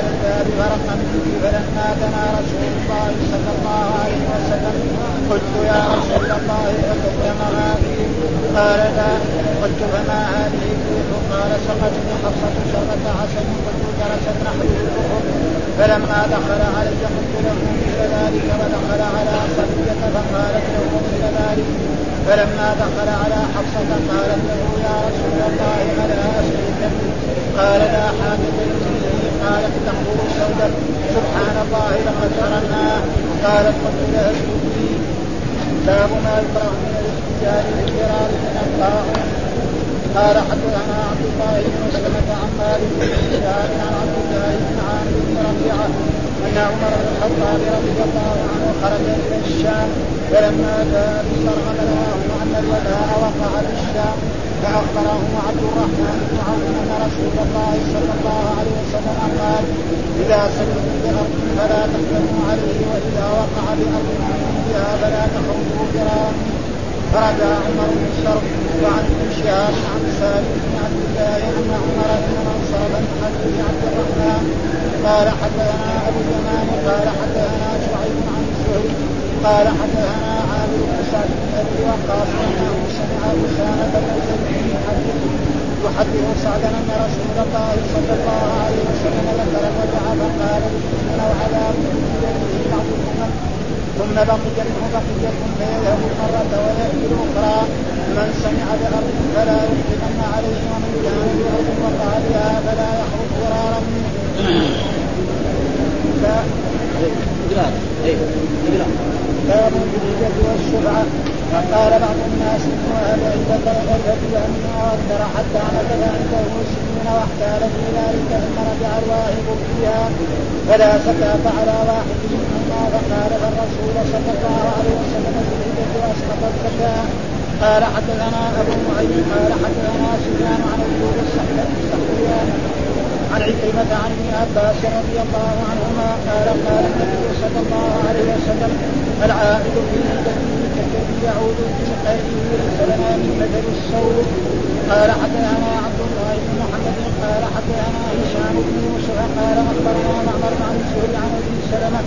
لعلى الباب فرقا به فلما دنا رسول الله صلى الله عليه وسلم قلت يا رسول الله أتكلم هذه قال لا قلت فما هذه الريح قال سقتني حفصة شربة عسل قلت جلست نحو فلما دخل علي قلت له مثل ذلك ودخل على صفية فقالت له مثل ذلك فلما دخل على حفصة قالت له يا رسول الله ألا أسقيك قال لا حاجة لي قالت تقول سودة سبحان الله لقد ظلمنا قالت لها اسكتي باب ما يكره من الاستجار بالفرار من الطاعون قال حدثنا عبد الله بن مسلمة عن مالك بن شهاب عن عبد الله بن عامر بن ربيعة أن عمر بن الخطاب رضي الله عنه خرج إلى الشام فلما جاء بشرع بلغه أن الوباء وقع في الشام فأخبره عبد الرحمن بن عوف أن رسول الله صلى الله عليه وسلم قال إذا سلموا بأرض فلا تقدموا عليه وإذا وقع بأرض بها فلا تخرجوا فرارا فرجع عمر بن الشرق وعن ابن شهاب عن سالم بن عبد الله أن عمر بن منصر بن عبد الرحمن قال حدثنا أبو اليمان قال حدثنا شعيب عن الزهري قال حدثنا بن سعد بن ابي وقاص انه سمع اسامه بن يحدث يحدث سعدا ان رسول الله صلى الله عليه وسلم ذكر الوجع فقال انه الامم ثم بقي منه بقية فيذهب المرة ويأتي الأخرى من سمع بأرض فلا يحرقن عليه ومن كان بأرض وقع بها فلا يخرج فرارا منه. باب الهجرة والشبعة. فقال بعض الناس إن أهل عزة الغرفة لأنه أكثر حتى نزل عنده سنين واحتال في ذلك ثم رجع الواهب فيها. فلا زكاة على واحد منهما فقال الرسول صلى الله عليه وسلم الهجرة وأسقط الزكاة قال حدثنا أبو معين. قال حدثنا سفيان عن ايوب السختياني عن عكرمة عن ابن عباس رضي الله عنهما قال قال النبي صلى الله عليه وسلم العائد في مدته كالذي يعود في خيره ليس لنا من بدل الصوم. قال حدثنا عبد بن محمد قال حدثنا هشام بن يوسف قال اخبرنا معمر عن الزهري عن ابي سلمه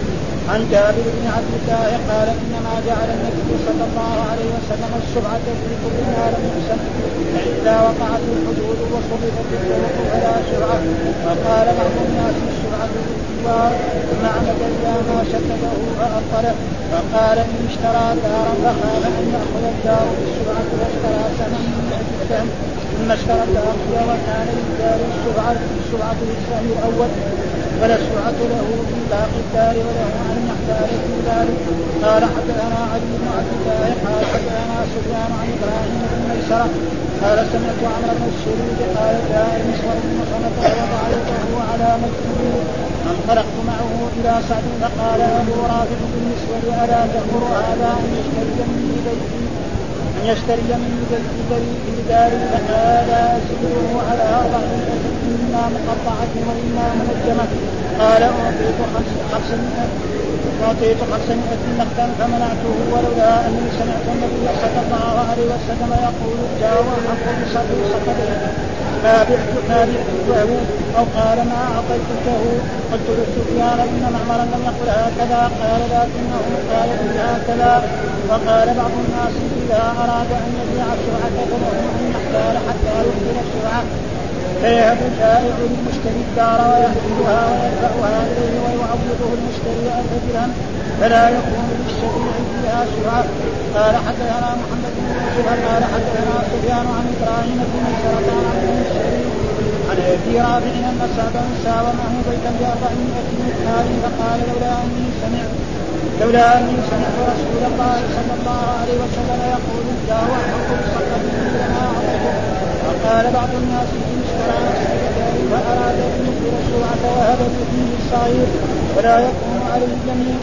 عن جابر بن عبد الله قال انما جعل النبي صلى الله عليه وسلم السبعه في كل ما لم يحسن فاذا وقعت الحدود وصرفت الطرق فلا سرعه وقال بعض الناس السرعه بالكبار ثم عمد إلى ما شدده فابطله فقال ان اشترى دارا فخاف أن يأخذ الدار بالسرعه واشترى بالسهم ثم اشترى الباقي وكان للدار السرعه السرعه بالسهم الأول ولا السرعة له في باقي الدار وله أن يحتاج في ذلك. قال حدثنا علي بن عبد الله قال حدثنا سفيان عن إبراهيم بن ميسرة قال سمعت عمرو بن السريج قال جاء المسور بن خلف ووضع يده على مكتوبه فانطلقت معه إلى سعد فقال أبو رافع بالنسبة ألا تأمر هذا أن يشتري مني بيتي؟ أن يشتري بريء داري فقال أزيده على أربعين إما مقطعة وإما منجمة قال أعطيت خمسمائة أعطيت خمسمائة نقدا فمنعته ولولا أني سمعت النبي صلى الله عليه وسلم يقول جاء الحق بصدر صدره ما بعت ما بعته أو قال ما اعطيتكه قلت لسفيان ان معمرا لم يقل هكذا قال لكنه قال لي هكذا وقال بعض الناس اذا اراد ان يبيع السرعه فله ان يحتال حتى يحسن السرعه فيهب البائع للمشتري الدار ويحملها ويدفعها اليه ويعوضه المشتري الف درهم فلا يكون للشريع فيها سرعه قال حدثنا محمد بن يوسف قال حدثنا سفيان عن إبراهيم بن مسرة عن عن ابي رافع أن سعد ساوى معه بيتا بأربعمائة مثقال فقال لولا أني سمعت لولا أني سمعت رسول الله صلى الله عليه وسلم يقول الله احق بالصدقه لما وقال بعض الناس ان اشترى فأراد أن يخبر السرعه وهب فيه الصغير ولا يكون على الجميع.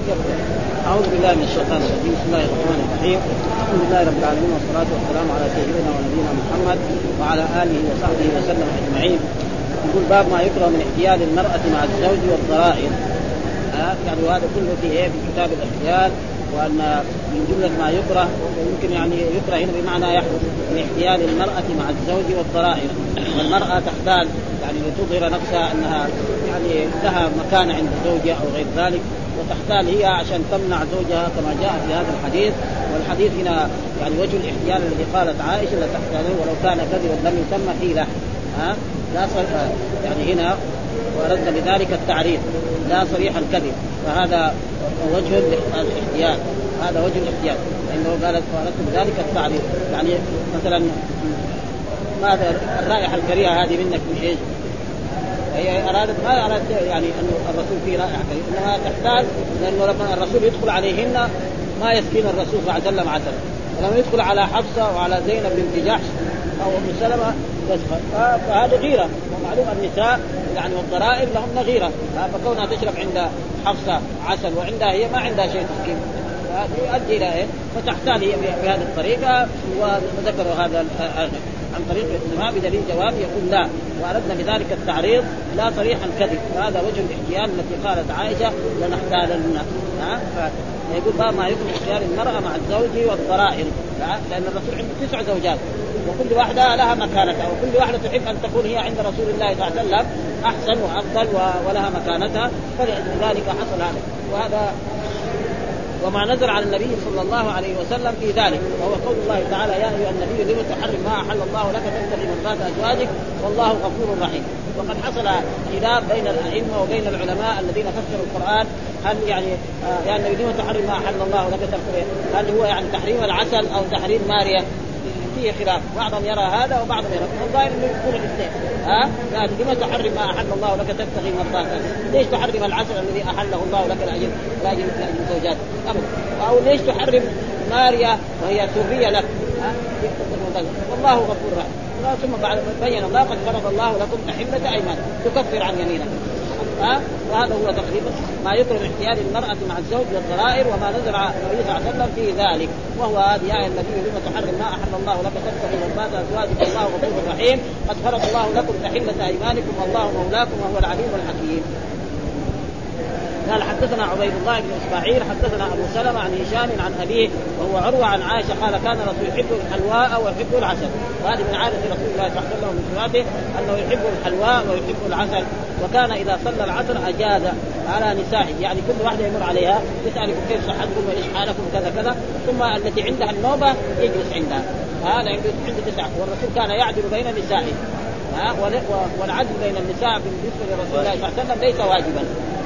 أعوذ بالله من الشيطان الرجيم. بسم الله الرحمن الرحيم. الحمد لله رب العالمين والصلاة والسلام على سيدنا ونبينا محمد وعلى آله وصحبه وسلم أجمعين. يقول باب ما يكره من احتيال المرأة مع الزوج والضرائر آه يعني وهذا كله في إيه؟ في كتاب الأحتيال. وأن من جملة ما يكره ويمكن يعني يكره هنا بمعنى يحدث من احتيال المرأة مع الزوج والضرائر والمرأة تحتاج يعني لتظهر نفسها أنها يعني لها مكانه عند زوجها أو غير ذلك. وتحتال هي عشان تمنع زوجها كما جاء في هذا الحديث. والحديث هنا يعني وجه الاحتيال الذي قالت عائشة لتحتاله ولو كان كذبا لم يسمى حيلة. ها؟ لا يعني هنا واردنا بذلك التعريف. لا صريح الكذب. فهذا وجه الاحتيال. هذا وجه الاحتيال. لأنه قالت واردت بذلك التعريف. يعني مثلا ماذا؟ الرائحة الكريهة هذه منك من إيش؟ هي أرادت ما أرادت يعني انه الرسول فيه رائحة انما تحتاج لأنه لما الرسول يدخل عليهن ما يسكن الرسول صلى الله عليه وسلم عسلا ولما يدخل على حفصة وعلى زينب بنت جحش أو أم سلمة فهذا غيرة. ومعلوم النساء يعني والضرائر لهن غيرة. فكونها تشرب عند حفصة عسل وعندها هي ما عندها شيء تسكين. يؤدي إلى إيه؟ فتحتال هي بهذه الطريقة وذكروا هذا عن طريق الاتهام بدليل جواب يقول لا وأردنا بذلك التعريض لا صريح الكذب. فهذا وجه الاحتيال التي قالت عائشة لنحتالن. ها؟ يقول باب ما يكون اختيار المرأة مع الزوج والضرائر. لأن الرسول عنده تسع زوجات. وكل واحدة لها مكانتها وكل واحدة تحب أن تكون هي عند رسول الله صلى الله عليه وسلم أحسن وأفضل ولها مكانتها. فلذلك حصل هذا. وهذا وما نزل على النبي صلى الله عليه وسلم في ذلك. وهو قول الله تعالى يا أيها النبي لم تحرم ما أحل الله لك تبتغي مرضات أزواجك؟ والله غفور رحيم. وقد حصل خلاف بين الأئمة وبين العلماء الذين فسروا القرآن. هل يعني آه النبي لم تحرم ما أحل الله لك تبتغي هل هو يعني تحريم العسل أو تحريم ماريه فيه خلاف. بعضهم يرى هذا وبعضهم يرى. الظاهر إنه يكون الإثنين. ها؟ يعني لما تحرم ما أحل الله لك تبتغي مرضات ليش تحرم العسل الذي أحله الله لك لاجل لاجل لأجل زوجات؟ أبدا. أو ليش تحرم ماريا وهي سرية لك؟ ها؟ والله غفور رحيم. ثم بعد بين الله قد فرض الله لكم تحله أيمان. تكفر عن يمينك. ها وهذا هو تقريبا ما يكره احتيال المرأة مع الزوج والضرائر وما نزل على النبي صلى الله عليه وسلم في ذلك. وهو هذه آية النبي لم تحرم ما أحل الله لك تبتغي مرضات أزواجك. الله غفور رحيم. قد فرض الله لكم تحلة أيمانكم. والله مولاكم وهو العليم الحكيم. قال حدثنا عبيد الله بن إسماعيل حدثنا أبو سلمة عن هشام عن أبيه وهو عروة عن عائشة قال كان الرسول يحب الحلواء ويحب العسل. وهذه من عادة رسول الله صلى الله عليه وسلم من أنه يحب الحلواء ويحب العسل. وكان إذا صلى العصر أجاز على نسائه. يعني كل واحدة يمر عليها يسألكم كيف صحتكم وإيش حالكم كذا كذا ثم التي عندها النوبة يجلس عندها. هذا عنده عنده تسعه والرسول كان يعدل بين نسائه. ها والعدل بين النساء بالنسبة لرسول الله صلى الله عليه وسلم ليس واجبا.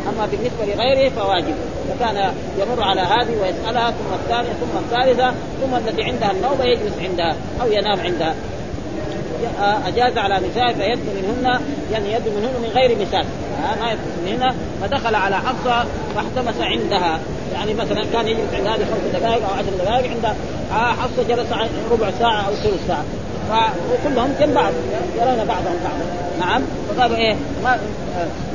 أما بالنسبة لغيره فواجب. فكان يمر على هذه ويسألها ثم الثانية ثم الثالثة ثم التي عندها النوبة يجلس عندها أو ينام عندها. أجاز على نساء فيد منهن يعني يد منهن من غير مثال. ما يدخل منهن فدخل على حفصة واحتمس عندها. يعني مثلا كان يجلس عند هذه خمس دقائق أو عشر دقائق عند حفصة جلس ربع ساعة أو ثلث ساعة. وكلهم جنب بعض يرون بعضهم بعضا. نعم. فقالوا إيه ما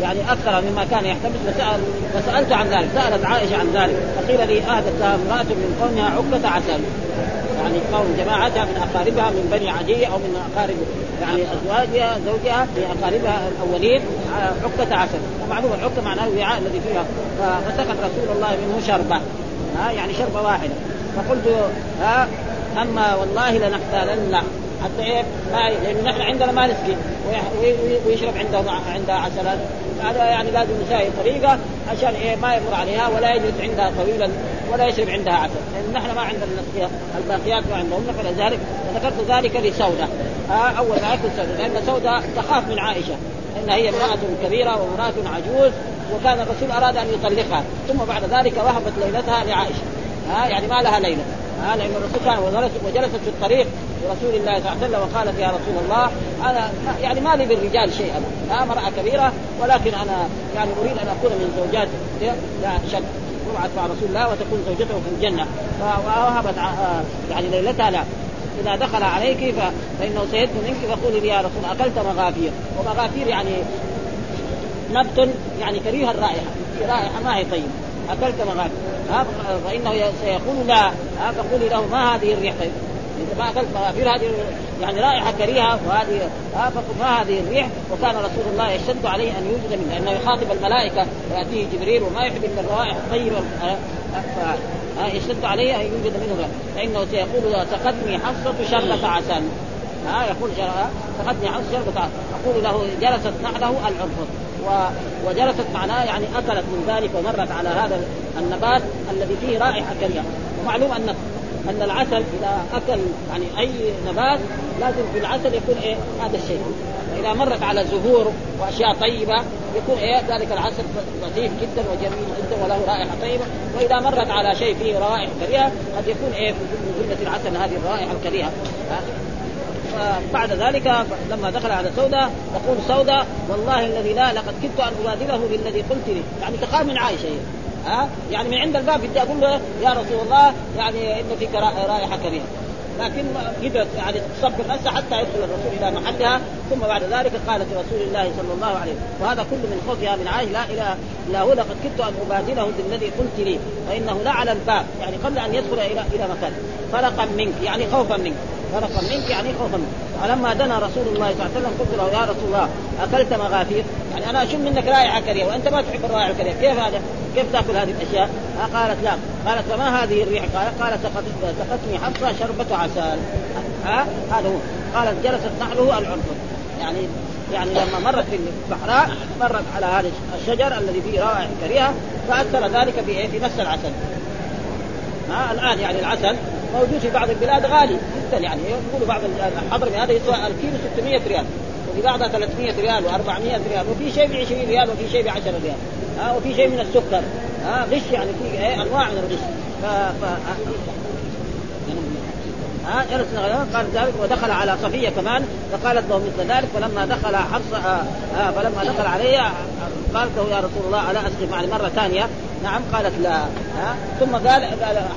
يعني أكثر مما كان يحتمس فسال فسألت عن ذلك. سألت عائشة عن ذلك. فقيل لي اهدت امرأة من قومها عقدة عسل. يعني قوم جماعتها من أقاربها من بني عدي أو من أقارب يعني أزواجها زوجها من أقاربها الأولين عقده عسل ومعلوم العقده معناه الوعاء الذي فيها. فسقط رسول الله منه شربة. ها يعني شربة واحدة. فقلت ها أما والله لنحتالن حتى إيه؟ ما لأنه نحن عندنا ما نسقي ويشرب عنده عندها عسلات هذا يعني لازم نساوي طريقة عشان إيه؟ ما يمر عليها ولا يجلس عندها طويلا. ولا يشرب عندها عسل. لأن نحن ما عندنا الباقيات ما عندهم. فلذلك ذكرت ذلك لسودة. آه أول ما ياكل سودة. لأن سودة تخاف من عائشة. ان هي امرأة كبيرة وامرأة عجوز وكان الرسول أراد أن يطلقها. ثم بعد ذلك وهبت ليلتها لعائشة. ها يعني ما لها ليلة. ها لأن الرسول كان وجلست في الطريق لرسول الله صلى الله عليه وسلم وقالت يا رسول الله أنا يعني ما لي بالرجال شيء أنا. امرأة كبيرة ولكن أنا يعني أريد أن أكون من زوجات شاب تبعث مع رسول الله وتكون زوجته في الجنة. فوهبت آه، يعني ليلتها لا. إذا دخل عليك فإنه سيدن منك فقولي لي يا رسول أكلت مغافير. ومغافير يعني نبت يعني كريه الرائحة. رائحة ما هي طيبة. أكلت مغافير. فإنه سيقول لا. فقولي له ما هذه الريح انت ما أكلت مغافير. هذه يعني رائحة كريهة وهذه ما هذه الريح. وكان رسول الله يشتد عليه أن يوجد منه لأنه يخاطب الملائكة. ويأتيه جبريل وما يحب الا الروائح الطيبه يشتد عليه أن يوجد منه فإنه سيقول سقتني حفصة شربة عسل. ها يقول سقتني حفصة شربة عسل. أقول له جلست نحله العنفر وجلست معناه يعني أكلت من ذلك ومرت على هذا النبات الذي فيه رائحة كريهة. ومعلوم أن أن العسل إذا أكل يعني أي نبات لازم في العسل يكون إيه؟ هذا الشيء. واذا مرت على زهور وأشياء طيبة يكون إيه؟ ذلك العسل لطيف جدا وجميل جدا وله رائحة طيبة. وإذا مرت على شيء فيه روائح كريهة قد يكون إيه؟ من جمله العسل هذه الروائح الكريهة. فبعد ذلك لما دخل على سودة تقول سودة والله الذي لا لقد كدت أن أبادله بالذي قلت لي. يعني تخاف من عائشه ها؟ يعني من عند الباب بدي أقول له يا رسول الله يعني ان فيك رائحة كريهة. لكن قدرت يعني تصبر نفسها حتى يدخل الرسول إلى محلها. ثم بعد ذلك قالت لرسول الله صلى الله عليه وسلم وهذا كله من خوفها من عائشه لا إله إلا هو لقد كدت أن أبادله بالذي قلت لي فإنه لا على الباب. يعني قبل أن يدخل إلى إلى مكان. فرقا منك يعني خوفا منك. فرقا منك يعني خوفا منك. فلما دنا رسول الله صلى الله عليه وسلم قلت له يا رسول الله أكلت مغافير؟ يعني أنا أشم منك رائحه كريهه وأنت ما تحب الرائحه الكريهه كيف هذا؟ كيف تأكل هذه الأشياء؟ قالت لا. قالت فما هذه الريح؟ قال قال سقتني حفصة شربة عسل. ها هذا هو. قالت جلست نحله العنفر يعني يعني لما مرت في الصحراء مرت على هذا الشجر الذي فيه روائح كريهة فأثر ذلك في مس العسل. ها الآن يعني العسل موجود في بعض البلاد غالي جدا يعني. يقولوا بعض الحضرمي هذا يسوى الكيلو 600 ريال وفي بعضها 300 ريال و400 ريال وفي شيء ب 20 ريال وفي شيء ب 10 ريال. ها وفي شيء من السكر. ها غش يعني في إيه أنواع من الغش. ف... ف... ها جلس قال ذلك ودخل على صفية كمان فقالت له مثل ذلك. فلما دخل حفصة آه آه فلما دخل علي قالت له يا رسول الله ألا أسقي يعني مرة ثانية؟ نعم. قالت لا. ها ثم قال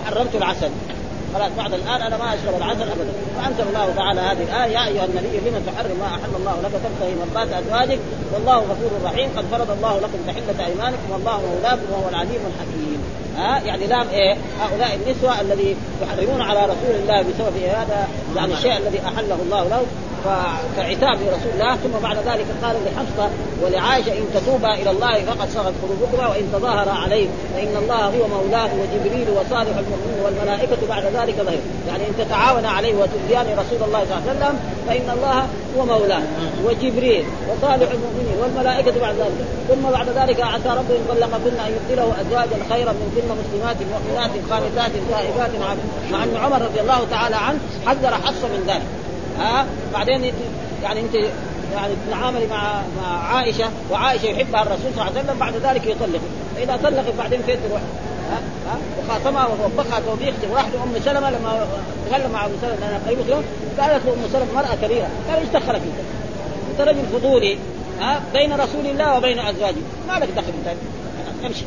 حرمت العسل. خلاص بعد الآن أنا ما أشرب العسل ابدا. فأنزل الله تعالى هذه الآية يا أيها النبي لم تحرم ما أحل الله لك تبتغي مرضات أزواجك؟ والله غفور رحيم. قد فرض الله لكم تحلة أيمانكم والله مولاكم وهو العليم الحكيم. ها؟ يعني لام إيه؟ هؤلاء النسوة الذي يحرمون على رسول الله بسبب هذا يعني الشيء الذي أحله الله له كعتاب لرسول الله ثم بعد ذلك قال لحفصة ولعائشة إن تتوبا إلى الله فقد صغت قلوبكما وإن تظاهر عليه فإن الله هو مولاه وجبريل وصالح المؤمنين والملائكة بعد ذلك ظهير. يعني إن تتعاون عليه وتؤذيان رسول الله صلى الله عليه وسلم فإن الله هو مولاه وجبريل وصالح المؤمنين والملائكة بعد ذلك. ثم بعد ذلك عسى ربه ان طلقكن أن يبدله أزواجا خيرا من كن مسلمات مؤمنات خالدات تائبات مع أن عمر رضي الله تعالى عنه حذر حفصة من ذلك. ها؟ بعدين يعني انت يعني تتعاملي مع مع عائشة وعائشة يحبها الرسول صلى الله عليه وسلم بعد ذلك يطلق فإذا طلقت بعدين فين تروح؟ ها؟ ها؟ وخاصمها ووبخها توبيخ وراحت أم سلمة لما تكلم مع ام سلمة لانها قريبه قالت له ام سلمة مرأة كبيرة. قال إيش دخلك أنت؟ أنت رجل فضولي ها؟ بين رسول الله وبين أزواجه. ما لك دخل أنت؟ امشي.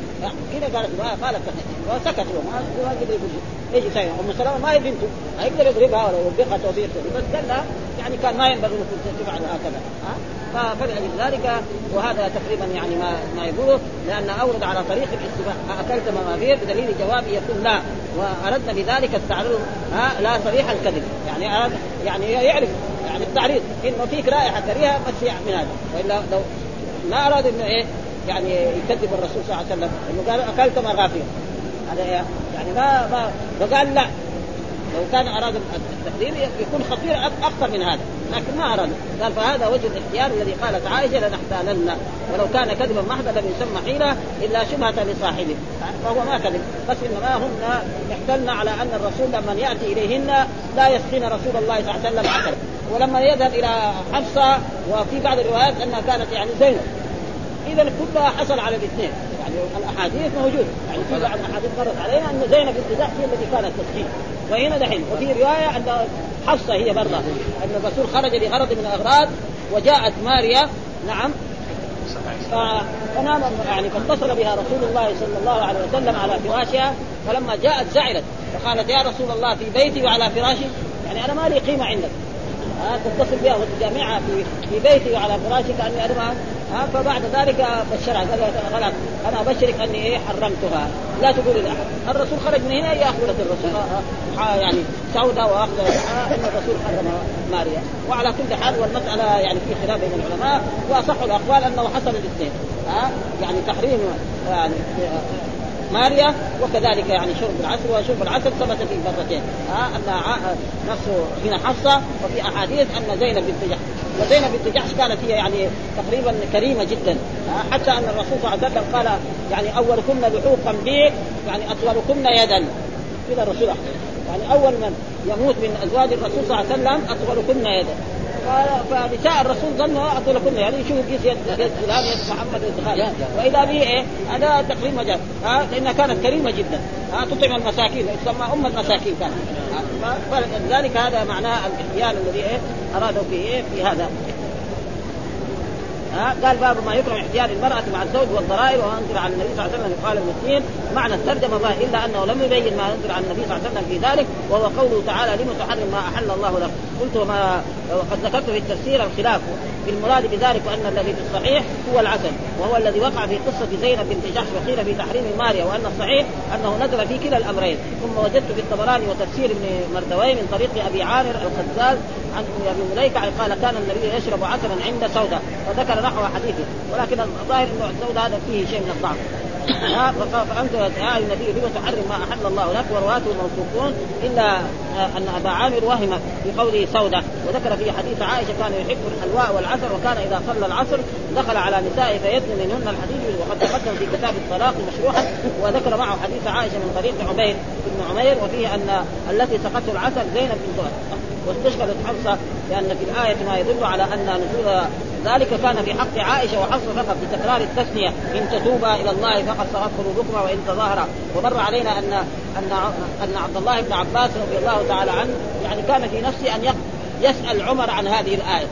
كذا قالت ما قالت وسكت هو ما قدر يقول إيش يسوي أم سلمة ما هي بنته. ما يقدر يضربها ولا يوبخها توبيخ بس قال لها يعني كان ما ينبغي أن تفعل هكذا. ها؟ فلأجل ذلك وهذا تقريبا يعني ما ما يقوله لأن أورد على طريق الاستباح أكلت مماثيل بدليل جوابه يقول لا. وأردنا بذلك التعريض ها لا صريح الكذب. يعني يعني يعرف يعني التعريض. إنه فيك رائحة كريهة بس من هذا. وإلا لو ما أراد إنه إيه؟ يعني يكذب الرسول صلى الله عليه وسلم. إنه قال أكلت مغافير هذا يعني ما ما فقال لا. لو كان أراد التحريم يكون خطير أكثر من هذا. لكن ما أراد. قال فهذا وجه الاحتيال الذي قالت عائشة لنحتالن. ولو كان كذبا محضا لم يسمى حيلة إلا شبهة لصاحبه. فهو ما كذب. بس إنما هن احتلن على أن الرسول لما يأتي إليهن لا يسقين رسول الله صلى الله عليه وسلم عسل ولما يذهب إلى حفصة وفي بعض الروايات أنها كانت يعني زينب. إذا كلها حصل على الاثنين. يعني الأحاديث موجودة. يعني في بعض الأحاديث مرت علينا أن زينب بنت هي التي كانت تسقيه وهنا دحين وفي رواية أن حفصة هي برضه أن الرسول خرج لغرض من الأغراض وجاءت ماريا. نعم. فنام يعني فاتصل بها رسول الله صلى الله عليه وسلم على فراشها. فلما جاءت زعلت. فقالت يا رسول الله في بيتي وعلى فراشي. يعني أنا ما لي قيمة عندك. ها تتصل بها وتجامعها في بيتي وعلى فراشي كأني أرمها. ها فبعد ذلك بشرها قال خلاص أنا أبشرك أني إيه حرمتها. لا تقولي لأحد. الرسول خرج من هنا اخبرت الرسول. يعني سودة واخذ إن الرسول حرم ماريا. وعلى كل حال والمسألة يعني في خلاف بين العلماء. وأصح الأقوال أنه حصل الاثنين. ها يعني تحريم يعني ماريا وكذلك يعني شرب العسل. وشرب العسل ثبت في مرتين. ها أن نفسه هنا حفصه وفي أحاديث أن زينب بنت وزينب بنت جحش كانت هي يعني تقريبا كريمة جدا. حتى أن الرسول صلى الله عليه وسلم قال يعني أولكن لحوقا بي يعني أطولكن يدا. كذا الرسول يعني أول من يموت من أزواج الرسول صلى الله عليه وسلم أطولكن يدا. فنساء الرسول ظنوا اطول كله يعني يشوف قيس يد فلان يد محمد يد. خالد وإذا به إيه هذا تقريب مجال ها لأنها كانت كريمة جدا. ها تطعم المساكين تسمى أم المساكين كانت. فلذلك هذا معناه الاحيان الذي إيه أرادوا فيه إيه في هذا. ها قال باب ما يكرم احتيال المرأة مع الزوج والضرائر وأنزل على النبي صلى الله عليه وسلم قال المسلمين معنى الترجمة الله إلا أنه لم يبين ما أنزل على النبي صلى الله عليه وسلم في ذلك وهو قوله تعالى لم تحرم ما أحل الله لك. قلت وما وقد ذكرت في التفسير الخلاف في المراد بذلك وأن الذي في الصحيح هو العسل وهو الذي وقع في قصة زينب بنت جحش وقيل في تحريم ماريا وأن الصحيح أنه نزل في كلا الأمرين. ثم وجدت في الطبراني وتفسير ابن مردوي من طريق أبي عامر الخزاز عن أبي مليكة قال كان النبي يشرب عسلا عند سوداء وذكر نحو حديثه ولكن الظاهر إنه سوداء هذا فيه شيء من الضعف. فأنت يا النبي لم تحرم ما أحل الله لك ورواته موثوقون إلا أن أبا عامر وهم في قوله سوداء وذكر في حديث عائشة كان يحب الحلواء والعسل وكان إذا صلى العصر دخل على نسائه فيدن منهن الحديث وقد تقدم في كتاب الطلاق مشروحا. وذكر معه حديث عائشة من طريق عبيد بن عمير وفيه أن التي سقته العسل زينب بنت واستشهدت حفصة لأن في الآية ما يدل على أن نزول ذلك كان في حق عائشة وحفصة فقط بتكرار التثنيه إن تتوبا إلى الله فقد صغت قلوبكما وإن تظاهرا. ومر علينا ان ان أن عبد الله بن عباس رضي الله تعالى عنه يعني كان في نفسه أن يسأل عمر عن هذه الآية.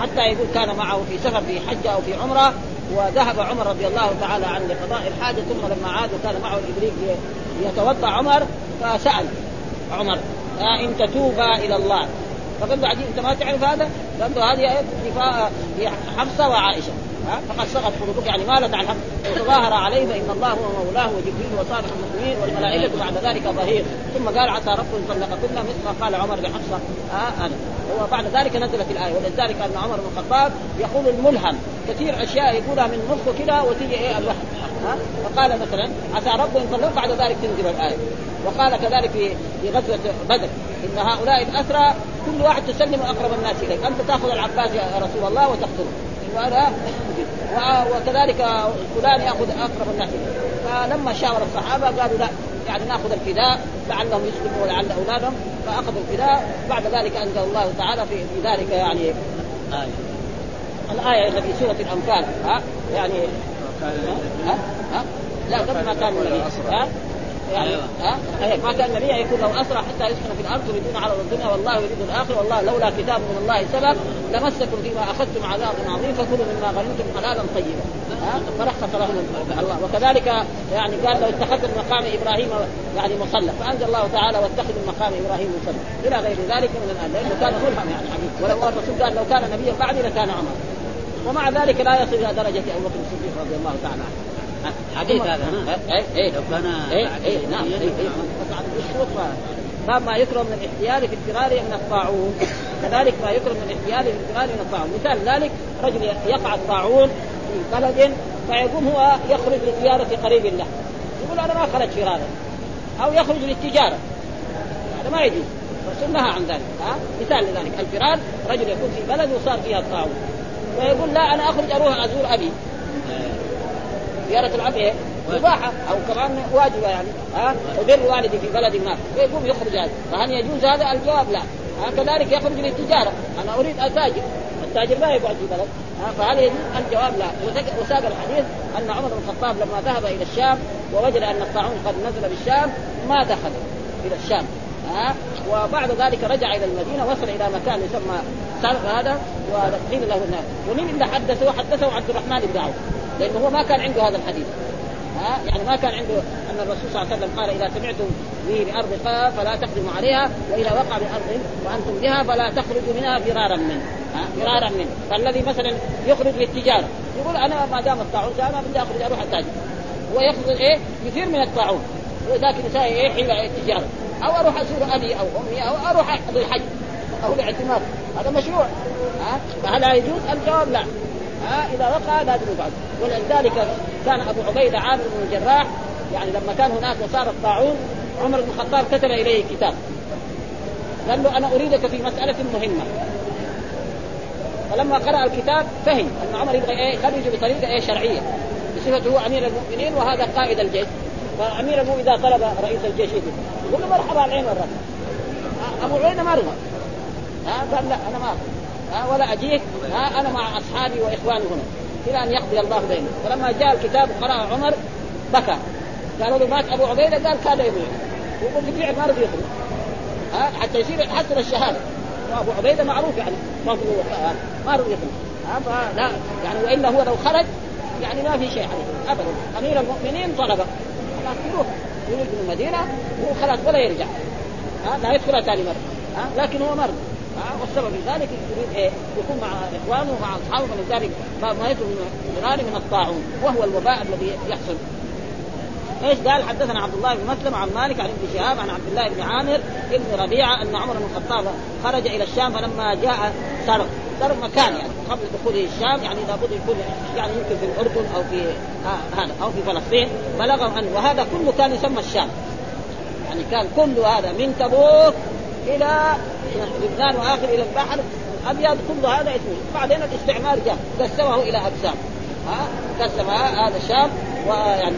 حتى يقول كان معه في سفر في حجه أو في عمرة وذهب عمر رضي الله تعالى عنه لقضاء الحاجة ثم لما عاد وكان معه الابريق ليتوضأ عمر فسأل عمر. إن تتوبا إلى الله. فقال له عجيب أنت ما تعرف هذا؟ قال له هذه هي حفصه وعائشة. ها فقد سقط قلوبك يعني مالت عن حفصه وتظاهر عليه فان الله هو مولاه وجبريل وصالح المؤمنين والملائكة بعد ذلك ظهير. ثم قال عسى رب أن طلقكن مثل ما قال عمر لحفصه ها أنا. وبعد ذلك نزلت الآية ولذلك أن عمر بن الخطاب يقول الملهم. كثير أشياء يقولها من مخه كده وتيجي إيه الوحي ها فقال مثلا عسى رب ان طلق بعد ذلك تنزل الآية وقال كذلك في غزوة بدر إن هؤلاء الأسرى كل واحد تسلم أقرب الناس اليك، أنت تأخذ العباس يا رسول الله وتقتله. وهذا وكذلك فلان يأخذ أقرب الناس. فلما شاور الصحابة قالوا لا يعني نأخذ الفداء لعلهم يسلموا ولعل أولادهم فأخذوا الفداء بعد ذلك أنزل الله تعالى في, ذلك يعني آية. الآية اللي في سورة الأنفال ها يعني ها ها لا قبل ما كان النبي. ها؟ يعني ها؟ ما كان النبي يكون له أسرى حتى يسكن في الأرض يريدون عرض الدنيا والله يريد الآخرة والله لولا كتاب من الله سبق لمسكم فيما أخذتم عذاب عظيم فكلوا مما غنمتم حلالا طيبا. ها؟ فرخص لهم الله. وكذلك يعني قال لو اتخذت من مقام إبراهيم يعني مصلى فأنزل الله تعالى واتخذ من مقام إبراهيم مصلى إلى غير ذلك من الآن لأنه كان ملهم يعني حبيب. ولو الرسول قال لو كان نبيا بعدي لكان عمر. ومع ذلك لا يصل إلى درجة أبو بكر الصديق رضي الله تعالى عنه. حديث هذا. اي اي لو كان اي اي نعم. اي اي باب ما يكره من الاحتيال في الفرار من الطاعون. كذلك ما يكره من الاحتيال في الفرار من الطاعون. مثال ذلك رجل يقع الطاعون في بلد فيقوم هو يخرج لزيارة قريب له. يقول أنا ما خرج فرارا أو يخرج للتجارة. هذا ما يجوز. الرسول نهى عن ذلك. ها؟ مثال لذلك. الفرار رجل يكون في بلد وصار فيها الطاعون. ويقول لا أنا أخرج أروح أزور أبي. زيارة الأب إيه؟ مباحة أو كمان واجبة يعني. ها؟ وبر والدي في بلد ما. فيقوم يخرج هذا. فهل يجوز هذا؟ الجواب لا. كذلك يخرج للتجارة. أنا أريد أتاجر. التاجر لا يقعد في بلد. فهل يجوز؟ الجواب لا. وساق الحديث أن عمر بن الخطاب لما ذهب إلى الشام ووجد أن الطاعون قد نزل بالشام ما دخل إلى الشام. ها؟ وبعد ذلك رجع إلى المدينة وصل إلى مكان يسمى سرق هذا وقيل له الناس ومين اللي حدثه؟ حدثه عبد الرحمن بن عوف لأنه هو ما كان عنده هذا الحديث. ها؟ يعني ما كان عنده أن الرسول صلى الله عليه وسلم قال إذا سمعتم به بأرض فلا تقدموا عليها وإذا وقع بأرض وأنتم بها فلا تخرجوا منها فرارا منه. فرارا منه. فالذي مثلا يخرج للتجارة يقول أنا ما دام الطاعون أنا بدي أخرج أروح التاجر. هو يخرج إيه؟ كثير من الطاعون. ولذلك يساوي إيه؟ حيله التجارة. أو أروح أزور أبي أو أمي أو أروح للحج أو الاعتماد هذا مشروع. ها؟ فهل يجوز؟ الجواب لا؟ ها؟ إذا وقع لازم يفعل ولذلك كان أبو عبيدة عامر بن الجراح يعني لما كان هناك وصار الطاعون عمر بن الخطاب كتب إليه كتاب. قال له أنا أريدك في مسألة مهمة. فلما قرأ الكتاب فهم أن عمر يبغى إيه؟ يخرج بطريقة إيه؟ شرعية. بصفته هو أمير المؤمنين وهذا قائد الجيش. فأمير المؤمنين إذا طلب رئيس الجيش يقول له مرحبا العين والرأس. أبو عبيده ما رضى ها قال لا أنا ما ها ولا أجيك. ها أنا مع أصحابي وإخواني هنا. إلى أن يقضي الله بينهم. فلما جاء الكتاب قرأ عمر بكى. قالوا له مات أبو عبيدة؟ قال كاد يموت. وقل بالفعل ما رضي يخرج. ها حتى يصير يحصل الشهادة. وابو عبيدة معروف يعني ما رضي يخرج. فلا يعني وإلا هو لو خرج يعني ما في شيء عليه. ابدا. أمير المؤمنين طلبه خلاص يروح. يروح من المدينة وخلاص ولا يرجع. ها لا يدخلها ثاني مرة. ها لكن هو مرض. والسبب في ذلك يريد إيه؟ يكون مع إخوانه ومع أصحابه فلذلك ما يدخل من من الطاعون وهو الوباء الذي يحصل. إيش قال؟ حدثنا عبد الله بن مسلم عن مالك عن ابن شهاب عن عبد الله بن عامر ابن ربيعة أن عمر بن الخطاب خرج إلى الشام فلما جاء سرق. سرق مكان يعني قبل دخوله الشام يعني لابد يكون يعني يمكن في الأردن أو في آه هذا أو في فلسطين بلغه أن وهذا كله كان يسمى الشام. يعني كان كل هذا من تبوك إلى لبنان وآخر إلى البحر الابيض كل هذا اسمه بعدين الاستعمار جاء قسمه إلى أقسام. ها؟ قسم هذا الشام ويعني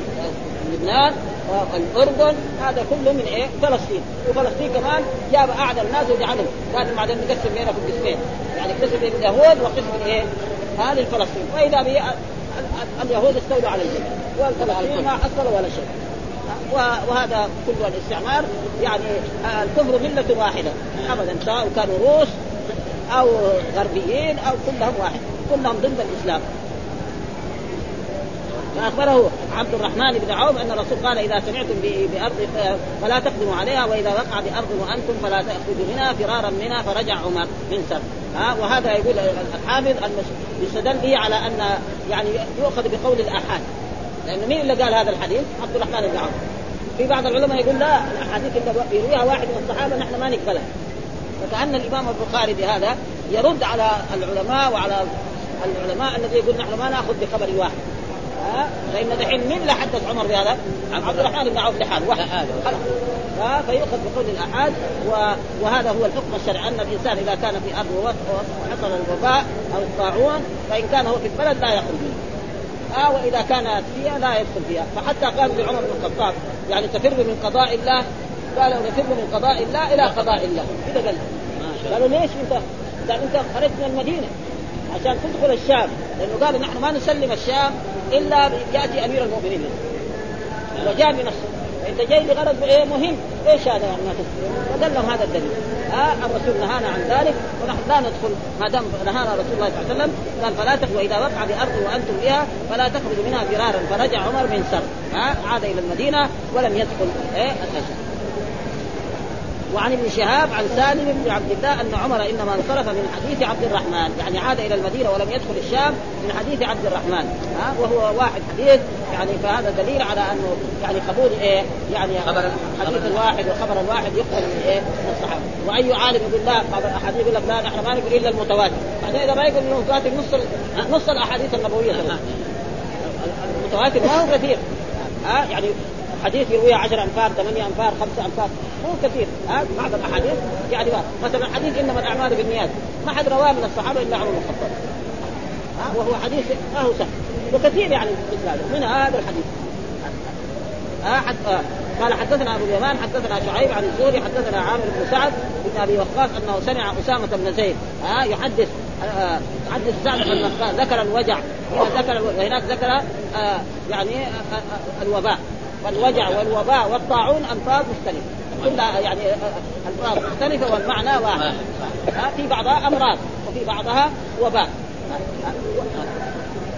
لبنان والأردن هذا كله من إيه؟ فلسطين. وفلسطين كمان جاب اعلى الناس وجعلهم. قال بعدين نقسم بينكم قسمين. يعني قسم اليهود وقسم إيه؟ هذه فلسطين وإذا به اليهود استولوا على الجميع والفلسطين ما حصلوا ولا شيء. وهذا كله الاستعمار. يعني الكفر ملة واحدة. أبدا سواء كانوا روس أو غربيين أو كلهم واحد. كلهم ضد الإسلام. فأخبره عبد الرحمن بن عوف أن الرسول قال إذا سمعتم بأرض فلا تقدموا عليها وإذا وقع بأرض وأنتم فلا تأخذوا منها فرارا منها فرجع عمر من سر ها؟ وهذا يقول الحافظ يستدل به على أن يعني يؤخذ بقول الاحاد لأنه مين اللي قال هذا الحديث؟ عبد الرحمن بن عوف. في بعض العلماء يقول لا الأحاديث اللي يرويها واحد من الصحابة نحن ما نقبلها. فكأن الإمام البخاري بهذا يرد على العلماء وعلى العلماء الذي يقول نحن ما نأخذ بخبر واحد. ها؟ فان دحين من اللي حدث عمر بهذا؟ عبد الرحمن بن عوف لحاله واحد. خلاص. فيؤخذ بقول الآحاد وهذا هو الحكم الشرعي أن الإنسان إذا كان في أرض وحصل الوباء أو الطاعون فإن كان هو في البلد لا يخرج منه آه وإذا كانت فيها لا يدخل فيها. فحتى قال لعمر بن الخطاب يعني تفر من قضاء الله قال نفر من قضاء الله إلى قضاء الله. كذا قال قالوا ليش أنت؟ قال أنت خرجت من المدينة. عشان تدخل الشام. لأنه قال نحن ما نسلم الشام إلا ياتي أمير المؤمنين. وجاء بنفسه. فانت جاي لغرض إيه مهم. إيش هذا يعني ما فدلهم هذا الدليل. آه الرسول نهانا عن ذلك ونحن لا ندخل. ما دام نهانا رسول الله صلى الله عليه وسلم قال فلا تخرجوا وإذا وقع بأرض وأنتم بها فلا تخرجوا منها فرارا. فرجع عمر من سر ها عاد إلى المدينة ولم يدخل إيه الاشهر وعن ابن شهاب عن سالم بن عبد الله أن عمر إنما انصرف من حديث عبد الرحمن. يعني عاد إلى المدينة ولم يدخل الشام من حديث عبد الرحمن. ها؟ وهو واحد حديث. يعني فهذا دليل على أنه يعني قبول إيه؟ يعني خبر حديث الواحد وخبر الواحد يقبل من إيه؟ من الصحابة. وأي عالم يقول لا أحاديث يقول لك لا نحن ما نقول إلا المتواتر. بعدين إذا ما يقول المتواتر نص نص الأحاديث النبوية. المتواتر ما هو كثير. ها؟ يعني حديث يرويه 10 أنفار 8 أنفار 5 أنفار. مو كثير. ها؟ بعض الأحاديث يعني مثلا حديث إنما الأعمال بالنيات. ما حد رواه من الصحابة إلا عمر بن الخطاب. وهو حديث ما هو سهل وكثير يعني مثل هذا من هذا الحديث؟ ها؟ حتى قال حدثنا أبو اليمان حدثنا شعيب عن الزهري حدثنا عامر بن سعد بن أبي وقاص أنه سمع أسامة بن زيد ها؟ يحدث يحدث سعد بن ذكر الوجع. هنا ذكر وهناك ذكر آه يعني آه آه الوباء. والوجع والوباء والطاعون الفاظ مختلفة. كلها يعني الفاظ مختلفة والمعنى واحد. في بعضها أمراض وفي بعضها وباء.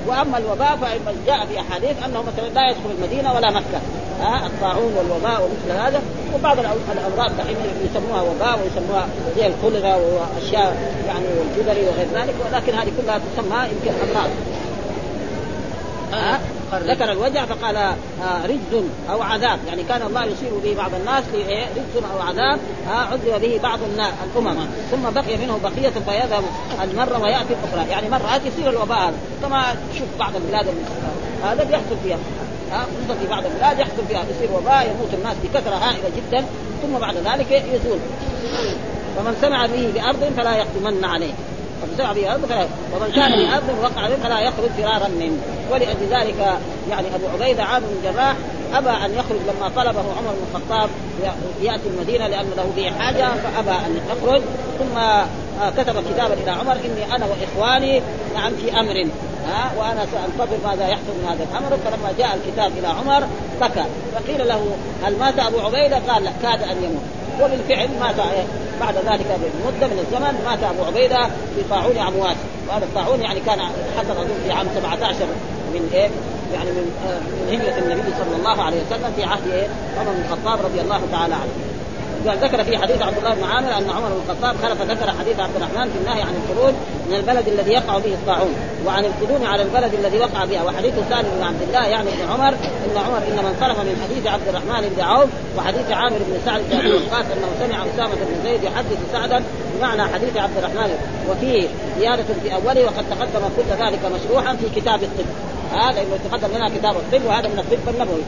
وأما الوباء فجاء في أحاديث أنه مثلا لا يدخل المدينة ولا مكة. ها الطاعون والوباء ومثل هذا. وبعض الأمراض دحين يسموها وباء ويسموها زي الكوليرا وأشياء يعني والجدري وغير ذلك. ولكن هذه كلها تسمى يمكن أمراض. ها؟ ذكر الوجع فقال آه رجز أو عذاب. يعني كان الله يصيب به بعض الناس رجز أو عذاب آه عذب به بعض الناس الأمم. ثم بقي منه بقية فيذهب المرة ويأتي الأخرى. يعني مرات يصير الوباء كما تشوف بعض البلاد هذا بيحصل فيها. خصوصا في بعض البلاد يحصل فيها. يصير وباء يموت الناس بكثرة هائلة جدا. ثم بعد ذلك يزول. فمن سمع به بأرض فلا يقدمن عليه. ومن سمع به فلا ومن كان بارض وقع به فلا يخرج فرارا منه. ولأجل ذلك يعني أبو عبيدة عامر بن الجراح أبى أن يخرج لما طلبه عمر بن الخطاب يأتي المدينة لأن له به حاجة فأبى أن يخرج. ثم كتب كتابا إلى عمر إني أنا وإخواني نعم في أمر. ها وأنا سأنتظر ماذا يحصل من هذا الأمر. فلما جاء الكتاب إلى عمر بكى. فقيل له هل مات أبو عبيدة؟ قال لا كاد أن يموت. وبالفعل مات بعد ذلك بمده من الزمن مات أبو عبيدة في طاعون امواس وهذا الطاعون يعني كان حصل اظن في عام 17 من إيه؟ يعني من من هجرة النبي صلى الله عليه وسلم في عهد إيه؟ عمر بن الخطاب رضي الله تعالى عنه. قال ذكر في حديث عبد الله بن عامر أن عمر بن الخطاب خلف ذكر حديث عبد الرحمن في النهي عن الخروج من البلد الذي يقع به الطاعون وعن القدوم على البلد الذي وقع بها وحديث ثاني بن عبد الله يعني ابن عمر إن عمر إنما انصرف من حديث عبد الرحمن بن عوف وحديث عامر بن سعد بن ابي وقاص أنه سمع أسامة بن زيد يحدث سعدا بمعنى حديث عبد الرحمن وفيه زيادة في أوله وقد تقدم كل ذلك مشروحا في كتاب الطب. هذا إنه تقدم لنا كتاب الطب وهذا من الطب النبوي.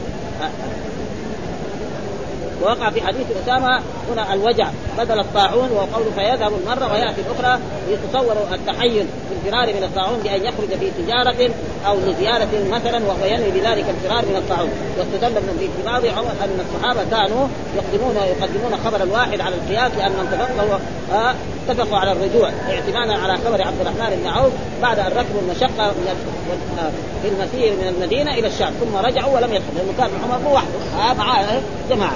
ووقع في حديث أسامة هنا الوجع بدل الطاعون وقوله فيذهب المره ويأتي الأخرى يتصور التحيز في الفرار من الطاعون بأن يخرج في تجارة أو لزيارة مثلا وهو ينوي بذلك الفرار من الطاعون. واستدل من في بعض أن الصحابة كانوا يقدمون يقدمون خبر الواحد على القياس لأن من تفقهوا اتفقوا على الرجوع اعتمادا على خبر عبد الرحمن بن عوف بعد أن ركبوا المشقة في المسير من المدينة إلى الشام ثم رجعوا ولم يدخلوا لأنه كان عمر مو وحده معاه جماعة.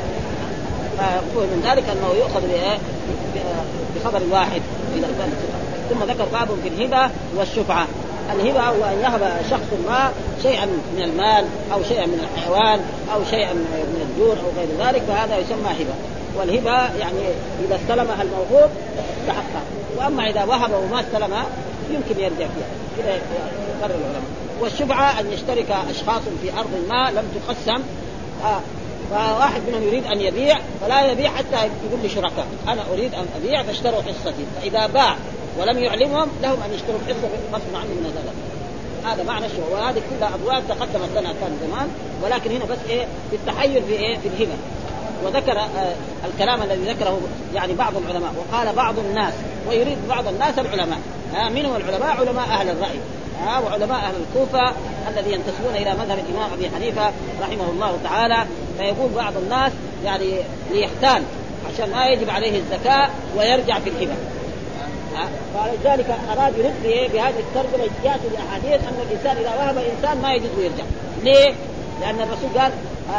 من ذلك أنه يؤخذ بخبر الواحد اذا كان ثم ذكر باب في الهبة والشفعة. الهبة هو أن يهب شخص ما شيئا من المال أو شيئا من الحيوان أو شيئا من الدور أو غير ذلك فهذا يسمى هبة. والهبة يعني إذا استلمها الموهوب استحقها وأما إذا وهب وما استلمها يمكن يرجع فيها. كذا يقرر العلماء. والشفعة أن يشترك أشخاص في أرض ما لم تقسم آه فواحد منهم يريد أن يبيع فلا يبيع حتى يقول لشركاء أنا أريد أن أبيع فاشتروا حصتي. فإذا باع ولم يعلمهم لهم أن يشتروا حصه غصب عنه من هذا. هذا معنى الشهوة وهذه كلها أبواب تقدمت لنا كان زمان ولكن هنا بس إيه في التحير في إيه في الهبه وذكر آه الكلام الذي ذكره يعني بعض العلماء. وقال بعض الناس ويريد بعض الناس العلماء. آه من هم العلماء؟ علماء أهل الرأي. آه وعلماء أهل الكوفة الذي ينتسبون إلى مذهب الإمام أبي حنيفة رحمه الله تعالى. فيقول بعض الناس يعني ليحتال عشان ما يجب عليه الزكاة ويرجع في الهبه فلذلك أراد يرد بهذه الترجمة ياتي باحاديث أن الإنسان إذا وهب إنسان ما يجوز يرجع. ليه؟ لأن الرسول قال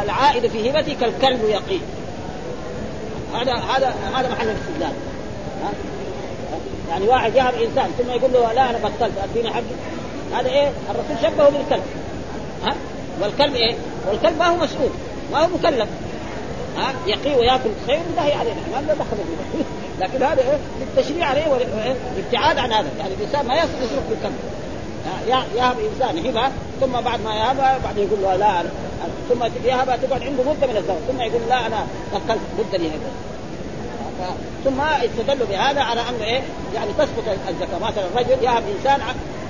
العائد في هبتي كالكلب يقين هذا هذا هذا محل الاستدلال. يعني واحد يهب إنسان ثم يقول له لا أنا بطلت أديني حقي. هذا إيه؟ الرسول شبهه بالكلب. ها؟ والكلب إيه؟ والكلب ما هو مسؤول. ما هو مكلف. ها؟ يقي وياكل خير ونهي عليه. ما له دخل لكن هذا إيه؟ للتشريع عليه والابتعاد عن هذا. يعني الإنسان ما يصرف بالكلب. يهب إنسان هبة ثم بعد ما يهبها بعد يقول له لا أنا. ثم يهبها تقعد عنده مدة من الزمن. ثم يقول لا أنا بطلت مدة لي ثم استدلوا بهذا على أنه إيه؟ يعني تسقط الزكاة. مثلا الرجل يهب إنسان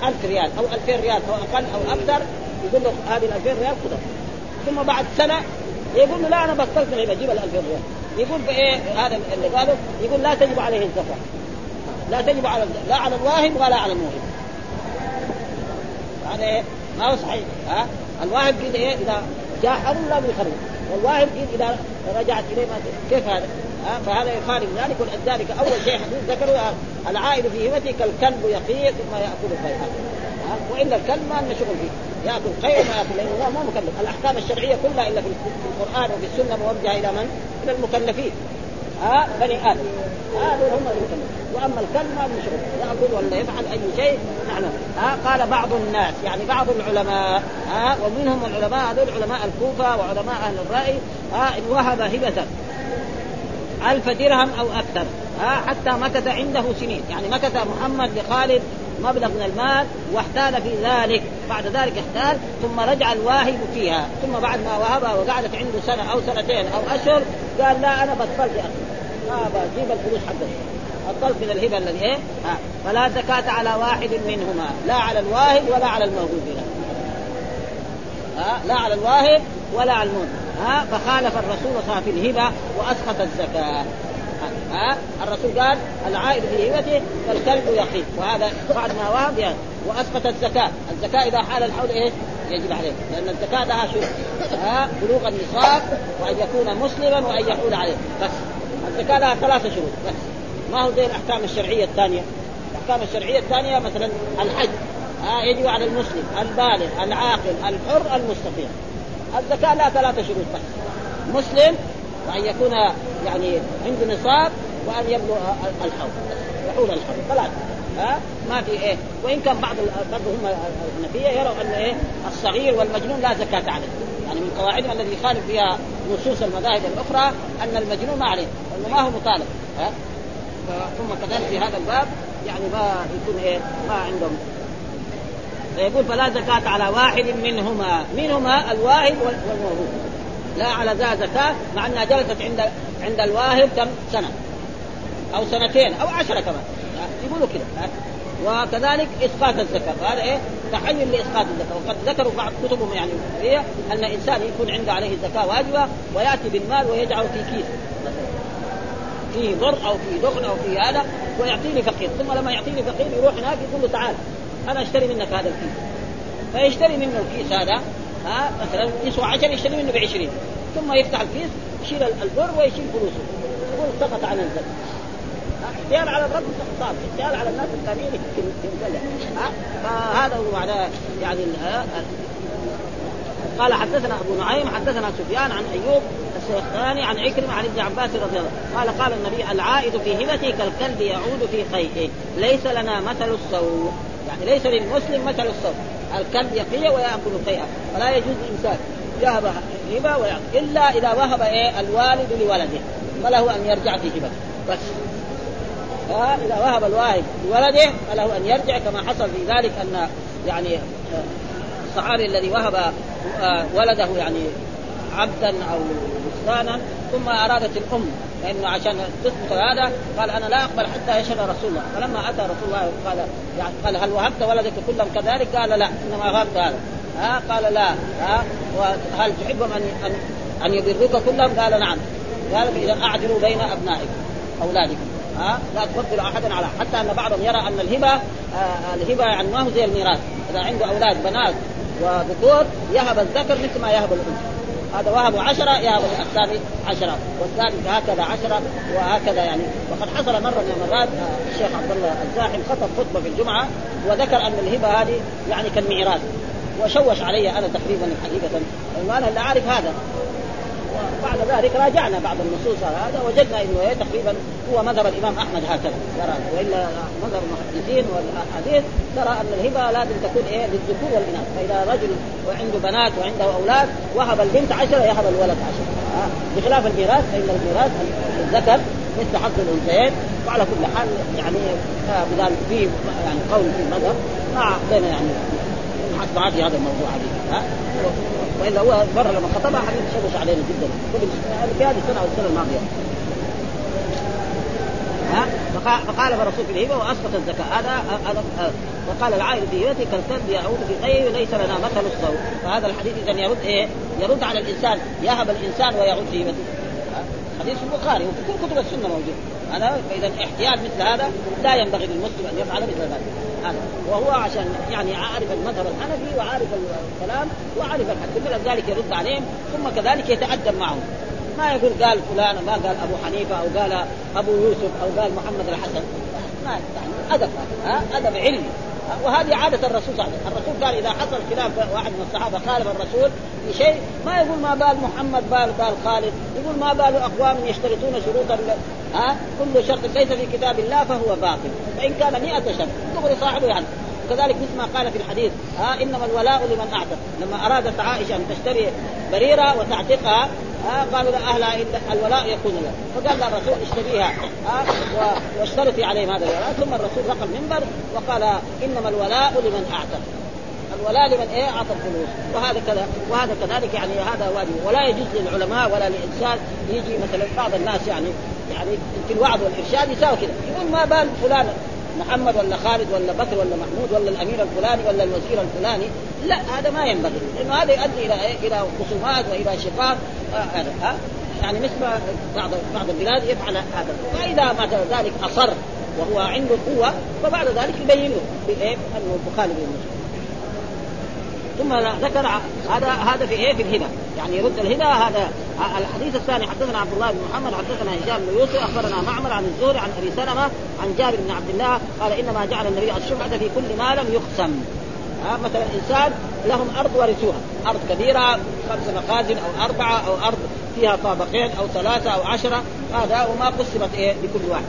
1000 ريال أو 2000 ريال أو أقل أو أكثر يقول له هذه ال 2000 ريال خذها ثم بعد سنة يقول له لا أنا بطلت الهبه جيب ال 2000 ريال يقول بإيه؟ هذا اللي قاله. يقول لا تجب عليه الزكاه لا تجب على لا على الواهب ولا على الموهب. هذا إيه ما هو صحيح ها؟ الواهب كذا إيه؟ إذا جاء حول لا بيخرج. والواهب إذا رجعت إليه ما كيف هذا؟ ها؟ فهذا يخالف ذلك. ولذلك أول شيء حديث ذكروا العائد في هبته كالكلب يقي ثم يأكل الخير وإلا الكلب ما لنا شغل فيه. ياكل خير ما ياكل لأنه مو مكلف. الأحكام الشرعية كلها إلا في القرآن وفي السنة موجهة إلى من؟ إلى المكلفين. ها؟ بني آدم. هذول هم المكلفين. وأما الكلب ما له شغل يأكل ولا يفعل أي شيء نعم. ها؟ قال بعض الناس يعني بعض العلماء. ها؟ ومنهم العلماء هذول علماء الكوفة وعلماء أهل الرأي. ها؟ إن وهب هبة ألف درهم أو أكثر. ها؟ حتى مكث عنده سنين. يعني مكث محمد لخالد مبلغ من المال واحتال في ذلك. بعد ذلك احتال ثم رجع الواهب فيها. ثم بعد ما وهبها وقعدت عنده سنة أو سنتين أو أشهر قال لا أنا بطلت يا أخي. ما بجيب الفلوس حقتي بطلت من الهبة الذي إيه؟ ها. فلا زكاة على واحد منهما. لا على الواهب ولا على الموهوب ها لا على الواهب ولا على الموهوب ها فخالف الرسول صلى في الهبة وأسقط الزكاة. ها؟ الرسول قال العائد في هبته فالكلب يقين وهذا بعد ما وهب يعني. وأسقط الزكاة، الزكاة إذا حال الحول إيش؟ يجب عليه. لأن الزكاة لها شروط. ها؟ بلوغ النصاب وأن يكون مسلما وأن يحول عليه. بس. الزكاة لها ثلاثة شروط. بس. ما هو زي الأحكام الشرعية الثانية؟ الأحكام الشرعية الثانية مثلا الحج. ها؟ يجب على المسلم البالغ العاقل الحر المستقيم. الزكاة لها ثلاثة شروط بس. مسلم وأن يكون يعني عنده نصاب وأن يبلغ الحول يحول الحول ثلاثة ها؟ ما في إيه. وإن كان بعض برضه هم الحنفية يروا أن إيه الصغير والمجنون لا زكاة عليه. يعني من قواعدهم الذي يخالف فيها نصوص المذاهب الأخرى أن المجنون ما عليه لأنه ما هو مطالب. ها؟ ثم كذلك في هذا الباب يعني ما يكون إيه ما عندهم. فيقول فلا زكاة على واحد منهما منهما الواهب والموهوب. لا على ذا زكاة مع أنها جلست عند عند الواهب كم؟ سنة. أو سنتين أو عشرة كمان. يقولوا كذا وكذلك إسقاط الزكاة. وهذا إيه؟ تحيل لإسقاط الزكاة. وقد ذكروا بعض كتبهم يعني هي أن إنسان يكون عنده عليه الزكاة واجبة ويأتي بالمال ويجعله في كيس فيه بر أو فيه دخن أو فيه هذا ويعطيني فقير ثم لما يعطيني فقير يروح هناك يقول له تعال أنا أشتري منك هذا الكيس. فيشتري منه الكيس هذا ها مثلا يسوى 10 يشتري منه ب 20 ثم يفتح الكيس يشيل البر ويشيل فلوسه يقول سقط عن الزكاة. احتيال على الرب صعب احتيال على الناس الثانيين ها فهذا هو معناه يعني قال حدثنا أبو نعيم حدثنا سفيان عن أيوب الشيخاني عن عكرمة عن ابن عباس رضي الله قال قال النبي العائد في هبته كالكلب يعود في قيئه ليس لنا مثل السوء يعني ليس للمسلم مثل الصوم. الكلب يقي ويأكل قيئا فلا يجوز الإنسان يهب هبة ويعطي إلا إذا وهب إيه؟ الوالد لولده فله أن يرجع في هبته بس. إذا وهب الواهب لولده فله أن يرجع كما حصل في ذلك أن يعني الصحابي الذي وهب آه، ولده يعني عبدا أو بستانا ثم أرادت الأم لأنه عشان تثبت هذا قال أنا لا أقبل حتى يشهد رسول الله. فلما أتى رسول الله قال يعني قال هل وهبت ولدك كلهم كذلك؟ قال لا إنما وهبت هذا. ها؟ قال لا. ها؟ وهل تحبهم ان ان أن يبروك كلهم؟ قال نعم. قال إذا أعدلوا بين ابنائكم أولادكم. ها؟ لا تفضل احدا على حتى أن بعضهم يرى أن الهبة آه الهبة يعني ما هو زي الميراث. إذا عنده أولاد بنات وذكور يهب الذكر مثل ما يهب الأنثى. هذا وهب عشرة يهب الثاني عشرة. والثالث هكذا عشرة وهكذا يعني. وقد حصل مرة من المرات آه، الشيخ عبد الله الزاحم خطب خطبة في الجمعة وذكر أن الهبة هذه يعني كالميراث وشوش علي أنا تقريبا حقيقة. وأنا لا أعرف هذا. وبعد ذلك راجعنا بعض النصوص على هذا وجدنا إنه إيه تقريبا هو مذهب الإمام أحمد هكذا. ترى وإلا مذهب المحدثين والأحاديث ترى أن الهبة لازم تكون إيه للذكور والإناث. فإذا رجل وعنده بنات وعنده أولاد وهب البنت عشرة يهب الولد عشرة. آه. بخلاف الميراث فإن الميراث الذكر مثل حظ الأنثيين. وعلى كل حال يعني آه في يعني قول في المذهب ما اعطينا يعني عادي هذا الموضوع عليه. ها وإلا هو مره لما خطبها حديث شبش علينا جدا. في هذه السنة أو السنة الماضية. ها؟ فقال الرسول في الهبه واسقط الزكاة. هذا وقال العائل في هبته كالكلب يعود في قيه ليس لنا مثل الصوت فهذا الحديث اذا يرد إيه؟ يرد على الإنسان يهب الإنسان ويعود في هبته حديث البخاري وفي كل كتب السنة موجود. هذا فإذا احتياط مثل هذا لا ينبغي للمسلم أن يفعل مثل ذلك. وهو عشان يعني عارف المذهب الحنفي وعارف الكلام وعارف الحديث لذلك يرد عليهم ثم كذلك يتأدب معهم. ما يقول قال فلان ما قال أبو حنيفة أو قال أبو يوسف أو قال محمد الحسن. ما يعني أدب ها؟ أدب علمي. وهذه عادة الرسول صلى الله عليه وسلم، الرسول قال إذا حصل خلاف واحد من الصحابة خالف الرسول في شيء ما يقول ما بال محمد بال بال خالد، يقول ما بال أقوام يشترطون شروطا ها؟ كل شرط ليس في كتاب الله فهو باطل، فإن كان 100 شرط دغري صاحبه يعني. وكذلك مثل ما قال في الحديث ها إنما الولاء لمن أعتق. لما أرادت عائشة أن تشتري بريرة وتعتقها ها قالوا لا أهلها الولاء يكون له. فقال لها الرسول اشتريها ها واشترطي عليهم هذا الولاء ثم الرسول رقى المنبر وقال إنما الولاء لمن أعتق. الولاء لمن إيه؟ اعطى الفلوس وهذا كذا وهذا كذلك يعني هذا واجب. ولا يجوز للعلماء ولا لانسان يجي مثلا بعض الناس يعني يعني في الوعظ والإرشاد يساوي كذا. يقول ما بال فلان؟ محمد ولا خالد ولا بكر ولا محمود ولا الأمير الفلاني ولا الوزير الفلاني لا هذا ما ينبغي. لأنه هذا يؤدي إلى إيه؟ إلى خصومات وإلى شقاق. آه هذا آه يعني مثل بعض بعض البلاد يفعل هذا. فإذا بعد ذلك أصر وهو عنده قوة فبعد ذلك يبين له بإيه؟ أنه مخالف للمسلم ثم ذكر هذا هذا في إيه؟ في الهبه يعني يرد الهبه هذا الحديث الثاني حدثنا عبد الله بن محمد حدثنا هشام بن يوسف أخبرنا معمر عن الزهري عن أبي سلمة عن جابر بن عبد الله قال إنما جعل النبي الشفعه في كل ما لم يقسم. مثلا إنسان لهم أرض ورثوها. أرض كبيرة خمس مخازن أو أربعة أو أرض فيها طابقين أو ثلاثة أو عشرة. هذا وما قسمت إيه؟ لكل واحد.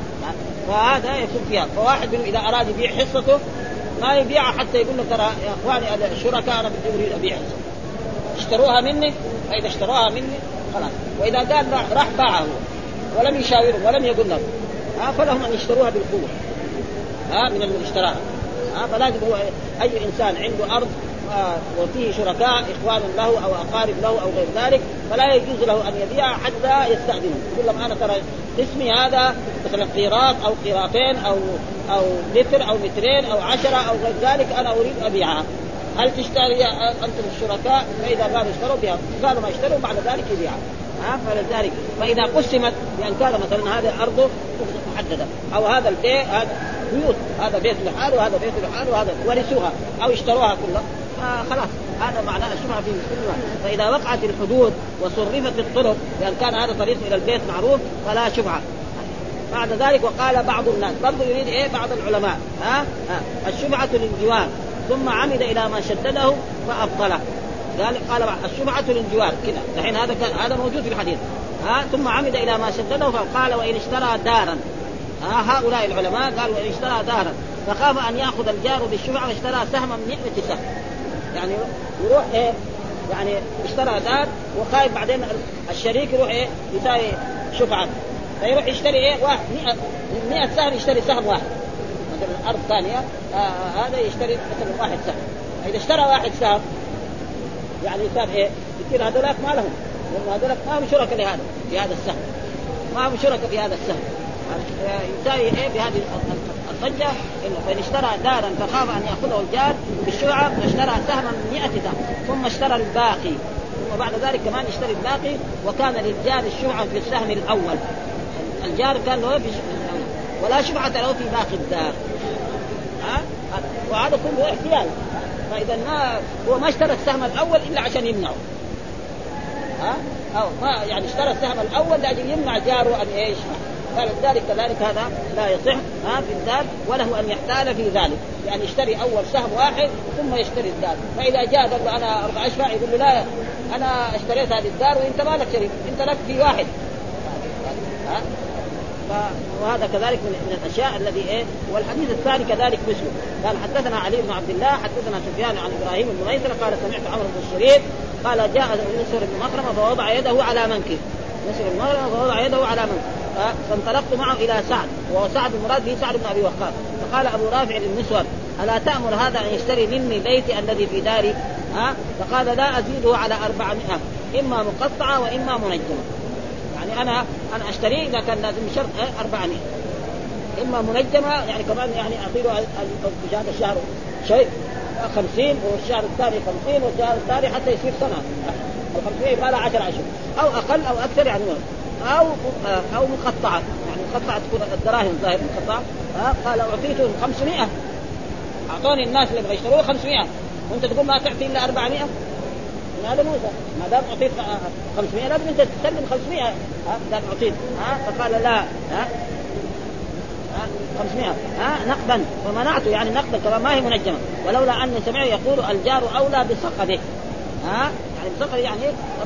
فهذا يكون فيها. فواحد منهم إذا أراد يبيع حصته ما يبيعها حتى يقول له ترى يا إخواني الشركاء أنا بدي أريد أبيع. اشتروها مني؟ فإذا اشتروها مني خلاص. وإذا قال راح باعها ولم يشاورهم ولم يقول لهم. ها فلهم أن يشتروها بالقوة. ها من اللي اشتراها ها فلازم هو أي إنسان عنده أرض وفيه شركاء إخوان له أو أقارب له أو غير ذلك فلا يجوز له أن يبيع حتى يستأذنه. يقول لهم أنا ترى اسمي هذا مثلا قيراط أو قيراطين أو أو متر أو مترين أو عشرة أو غير ذلك أنا أريد أبيعها. هل تشتري أنتم الشركاء؟ فإذا قالوا اشتروا بها قالوا ما اشتروا بعد ذلك يبيعها. ها فلذلك فإذا قسمت بان كان مثلا هذه ارضه محددة أو هذا البيت هذا بيوت هذا بيت لحاله وهذا بيت لحاله وهذا ورثوها أو اشتروها كلها. آه خلاص هذا معناه الشبهه في فإذا وقعت الحدود وصرفت الطرق بان كان هذا طريق إلى البيت معروف فلا شبهة. بعد ذلك وقال بعض الناس برضه يريد إيه؟ بعض العلماء. ها, الشبعه للجوار. ثم عمد إلى ما شدده فأبطله. قال قال الشبعه للجوار. كذا. الحين هذا هذا موجود في الحديث. ها؟ ثم عمد إلى ما شدده فقال وإن اشترى دارا. ها؟ هؤلاء العلماء قالوا وإن اشترى دارا. فخاف أن يأخذ الجار بالشبعه فاشترى سهما من 100 سهم. يعني يروح إيه يعني اشترى دار وخايف بعدين الشريك يروح إيه يساوي شفعه فيروح يشتري إيه واحد 100 100 سهم يشتري سهم واحد. مثلا ارض ثانية آه هذا يشتري مثلا واحد سهم. إذا اشترى واحد سهم يعني صار إيه يصير هذولاك ما لهم. لأن هذولاك ما هم شركاء لهذا في هذا السهم. ما هم شركاء في هذا السهم يساوي إيه بهذه الضجة إنه فإن اشترى دارا فخاف أن يأخذه الجار بالشرعه فاشترى سهما من 100 سهم ثم اشترى الباقي. ثم بعد ذلك كمان يشتري الباقي وكان للجار الشفعه في السهم الأول. الجار كان له في ولا شفعة له في باقي الدار. ها؟ وهذا كله احتيال. فإذا ما هو ما اشترى السهم الأول إلا عشان يمنعه. ها؟ أو ما يعني اشترى السهم الأول لأجل يمنع جاره أن إيش فلذلك كذلك هذا لا يصح ها في الدار وله أن يحتال في ذلك يعني يشتري أول سهم واحد ثم يشتري الدار فإذا جاء قال أنا أربع اشفاع يقول له لا أنا اشتريت هذه الدار وأنت ما لك شريك أنت لك في واحد. ها؟ وهذا كذلك من, الأشياء الذي إيه والحديث الثاني كذلك مثله. قال حدثنا علي بن عبد الله حدثنا سفيان عن إبراهيم بن ميسر قال سمعت عمرو بن الشريف قال جاء نسر بن مخرمه فوضع يده على منكب نسر بن مخرمه فوضع يده على منكب فانطلقت معه إلى سعد وهو سعد المراد به سعد بن أبي وقاص. فقال أبو رافع للنسور ألا تأمر هذا أن يشتري مني بيتي الذي في داري؟ ها فقال لا أزيده على 400 إما مقطعة وإما منجمة. يعني أنا أنا أشتريه اذا كان لازم بشرط 400 إما منجمة يعني كمان يعني اعطي له هذا الشهر شيء خمسين والشهر الثاني خمسين والشهر الثاني حتى يصير سنة. الخمسين يبقى لها عشر أشهر أو أقل أو أكثر يعني. أو أو مقطعة. يعني مقطعة تكون الدراهم ظاهر مقطعة قال أعطيته 500 أعطوني الناس اللي يبغى يشتروه 500 وأنت تقول ما تعطي إلا 400 هذا موسى ما دام أعطيت 500 لازم أنت تسلم 500 ها دام أعطيت. ها فقال لا. ها 500 ها نقدا. ومنعته. يعني نقدا. كما ما هي منجمة. ولولا اني سمعت يقول الجار أولى بصقبه ها؟ يعني بصقبه يعني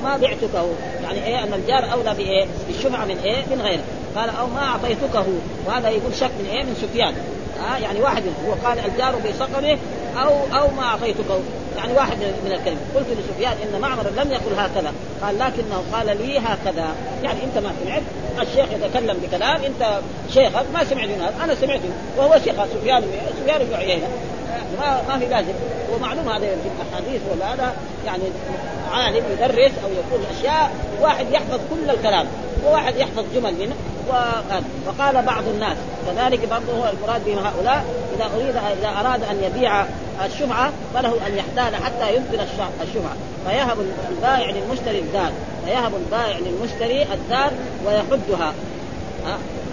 ما بعتكه. يعني إيه؟ أن الجار أولى بإيه؟ بالشفعه من إيه؟ من غيره قال أو ما أعطيتكه. وهذا يقول شك من إيه؟ من سفيان. ها يعني واحد هو قال الجار بصقبه أو أو ما أعطيتكه. يعني واحد من الكلمة. قلت لسفيان إن معمر لم يقل هكذا. قال لكنه قال لي هكذا. يعني أنت ما سمعت. الشيخ يتكلم بكلام. أنت شيخك ما سمعت أنا سمعت وهو شيخ سفيان. سفيان بن عيينه ما ما في لازم. ومعلوم هذا في الأحاديث ولا هذا يعني عالم يدرس أو يقول أشياء واحد يحفظ كل الكلام وواحد يحفظ جمل منه وقال بعض الناس كذلك برضه هو المراد بهم هؤلاء إذا اريد إذا أراد أن يبيع الشفعه فله أن يحتال حتى يبطل الشفعه فيهب البائع للمشتري الدار فيهب البائع للمشتري الدار ويحدها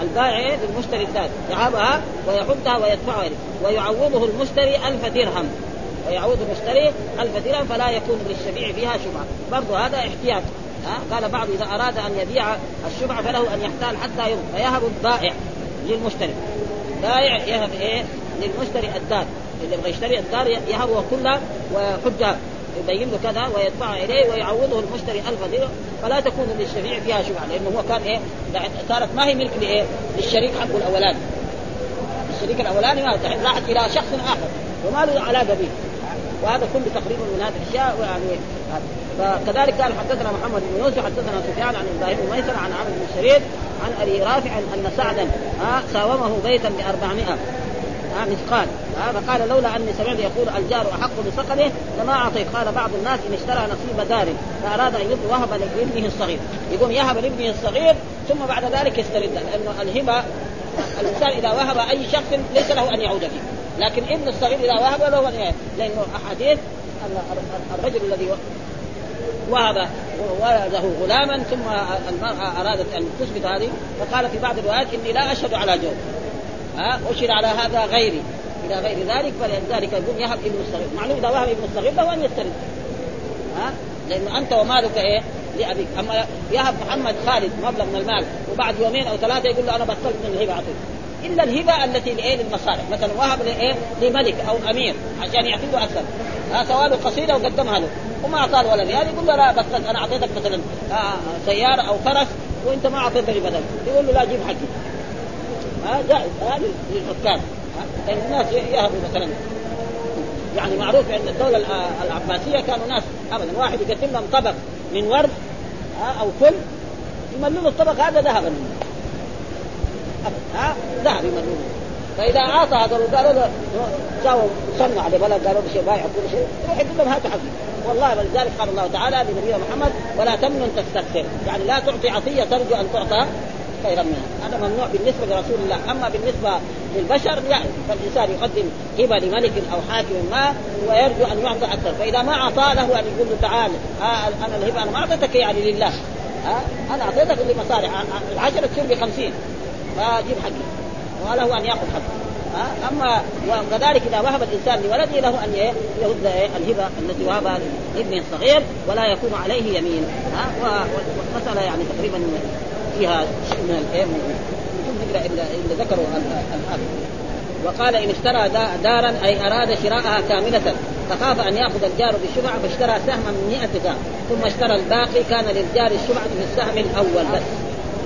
البائع للمشتري الدار يهبها ويحدها ويدفعها ويعوضه المشتري ألف درهم. ويعوض المشتري ألف درهم فلا يكون للشفيع فيها شبهة برضو هذا احتياط. ها؟ قال بعض إذا أراد أن يبيع الشبعه فله أن يحتال حتى يوم فيهب البائع للمشتري. بائع يهب إيه؟ للمشتري الدار. اللي يبغى يشتري الدار يهبه كلها ويحجها. يبين له كذا ويدفع إليه ويعوضه المشتري ألف درهم فلا تكون للشفيع فيها شبعه لأنه هو كان إيه؟ صارت ما هي ملك لإيه؟ للشريك حقه الاولاني الشريك الأولاني ما راحت إلى شخص آخر وما له علاقة به. وهذا كله تقريبا من هذه الأشياء يعني فكذلك قال حدثنا محمد بن يوسف حدثنا سفيان عن إبراهيم بن ميسر عن عمرو بن شريد عن أبي رافع أن سعدا ساومه بيتا ب 400 ها مثقال ها فقال لولا أني سمعت يقول الجار أحق بصقله لما اعطيت قال بعض الناس إن اشترى نصيب دار فأراد أن وهب لابنه الصغير. يقوم يهب لابنه الصغير ثم بعد ذلك يسترد لأنه الهبة الإنسان إذا وهب أي شخص ليس له أن يعود فيه. لكن ابن الصغير إذا وهب له أن لأنه أحاديث الرجل الذي وهب ولده غلاما ثم المرأة أرادت أن تثبت هذه فقال في بعض الروايات إني لا أشهد على جور ها على هذا غيري إلى غير ذلك فلذلك يقول يهب ابن الصغير. معلوم إذا وهب ابن الصغير له أن يسترد. ها؟ لأنه أنت ومالك إيه؟ لأبيك. أما يهب محمد خالد مبلغ من المال وبعد يومين أو ثلاثة يقول له أنا بطلت من الهبة أعطيك إلا الهبة التي لإيه؟ للمصالح. مثلا وهب لإيه؟ لملك أو أمير عشان يعطيه أكثر. ها سوى له قصيدة وقدمها له. وما اعطاه ولا ريال يقول له لا بس أنا أعطيتك مثلا سيارة أو فرس وأنت ما أعطيتني بدل. يقول له لا جيب حقي. ها جائز هذا للحكام الناس يهبوا مثلا. يعني معروف أن الدولة العباسية كانوا ناس ابدا. واحد يقدم لهم طبق من ورد أو فل يملون الطبق هذا ذهبا. ها ذهب يملون فإذا أعطى هذا قالوا له ساووا صنع لبلد قالوا له شيء بايع كل شيء. يروح يقول لهم هاتوا حقي. والله ولذلك قال الله تعالى لنبينا محمد ولا تمنن تستكثر يعني لا تعطي عطية ترجو أن تعطى خيرا منها. هذا ممنوع بالنسبة لرسول الله. أما بالنسبة للبشر يعني فالإنسان يقدم هبه لملك أو حاكم ما ويرجو أن يعطى أكثر. فإذا ما اعطى له أن يقول له تعال آه أنا الهبة أنا ما أعطيتك يعني لله. آه أنا أعطيتك لمصالح. العشرة تصير ب 50 فجيب حقي. وله أن يأخذ حقه أما وكذلك إذا وهب الإنسان لولده له أن يرد الهبة التي وهبها لابنه الصغير ولا يكون عليه يمين. ها والمساله يعني تقريبا فيها شيء من الايه نقرا اللي ذكروا الحافظ وقال إن اشترى دارا أي أراد شراءها كاملة فخاف أن يأخذ الجار بالشفعه فاشترى سهما من 100 سهم ثم اشترى الباقي كان للجار الشفعه في السهم الأول بس.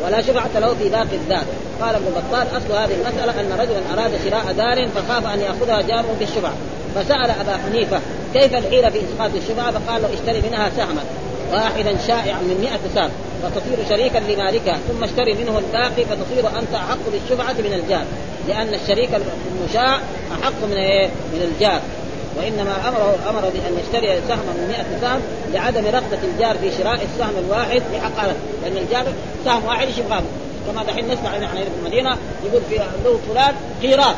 ولا شفعة له في باقي الدار. قال ابن بطال أصل هذه المسألة أن رجلا أراد شراء دار فخاف أن يأخذها جاره بالشفعة فسأل أبا حنيفة كيف الحيلة في إسقاط الشفعة فقال له اشتري منها سهما. واحدا شائعا من مئة سهم فتصير شريكا لمالكها ثم اشتري منه الباقي فتصير أنت أحق بالشفعة من الجار لأن الشريك المشاع أحق من إيه؟ من الجار. وإنما امره أمر بأن يشتري سهما من 100 سهم لعدم رغبة الجار في شراء السهم الواحد بحقاره لأن الجار سهم واحد يبغاه كما دحين نسمع نحن في المدينة يقول في له فلان قيراط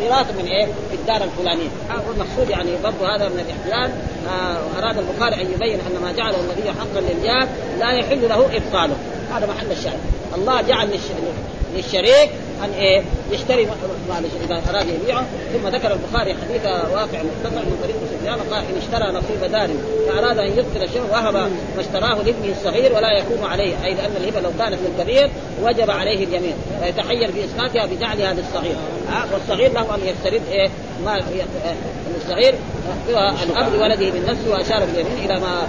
صغيرات من إيه؟ في الدار الفلانية. والمقصود يعني برضه هذا من الاحتلال آه أراد البخاري أن يبين أن ما جعله النبي حقا للجار لا يحل له إبطاله. هذا محل الشاهد. الله جعل للشريك ان إيه يشتري معلش إذا أراد يبيعه. ثم ذكر البخاري حديث واقع مختصر من طريق سفيان قال إن اشترى نصيب دار فأراد أن يبطل الشيء وهب ما اشتراه لابنه الصغير ولا يكون عليه أي لأن الهبة لو كانت للكبير وجب عليه اليمين فيتحير في اسقاطها بجعلها للصغير. والصغير له أن يسترد إيه ما الصغير الاب لولده بالنفس وأشار باليمين إلى ما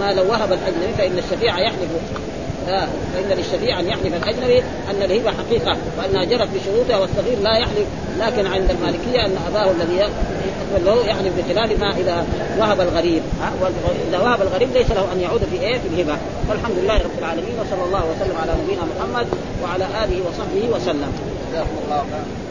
ما لو وهب الاجنبي فإن الشفيع يحلف فإن للشفيع أن يحلف الاجنبي أن الهبة حقيقة وأنها جرت بشروطها والصغير لا يحلف لكن عند المالكية أن أباه الذي له يحلف بخلاف ما إذا وهب الغريب. اذا وهب الغريب ليس له أن يعود في إيه في الهبة. والحمد لله رب العالمين وصلى الله وسلم على نبينا محمد وعلى آله وصحبه وسلم. جزاكم الله خيرا.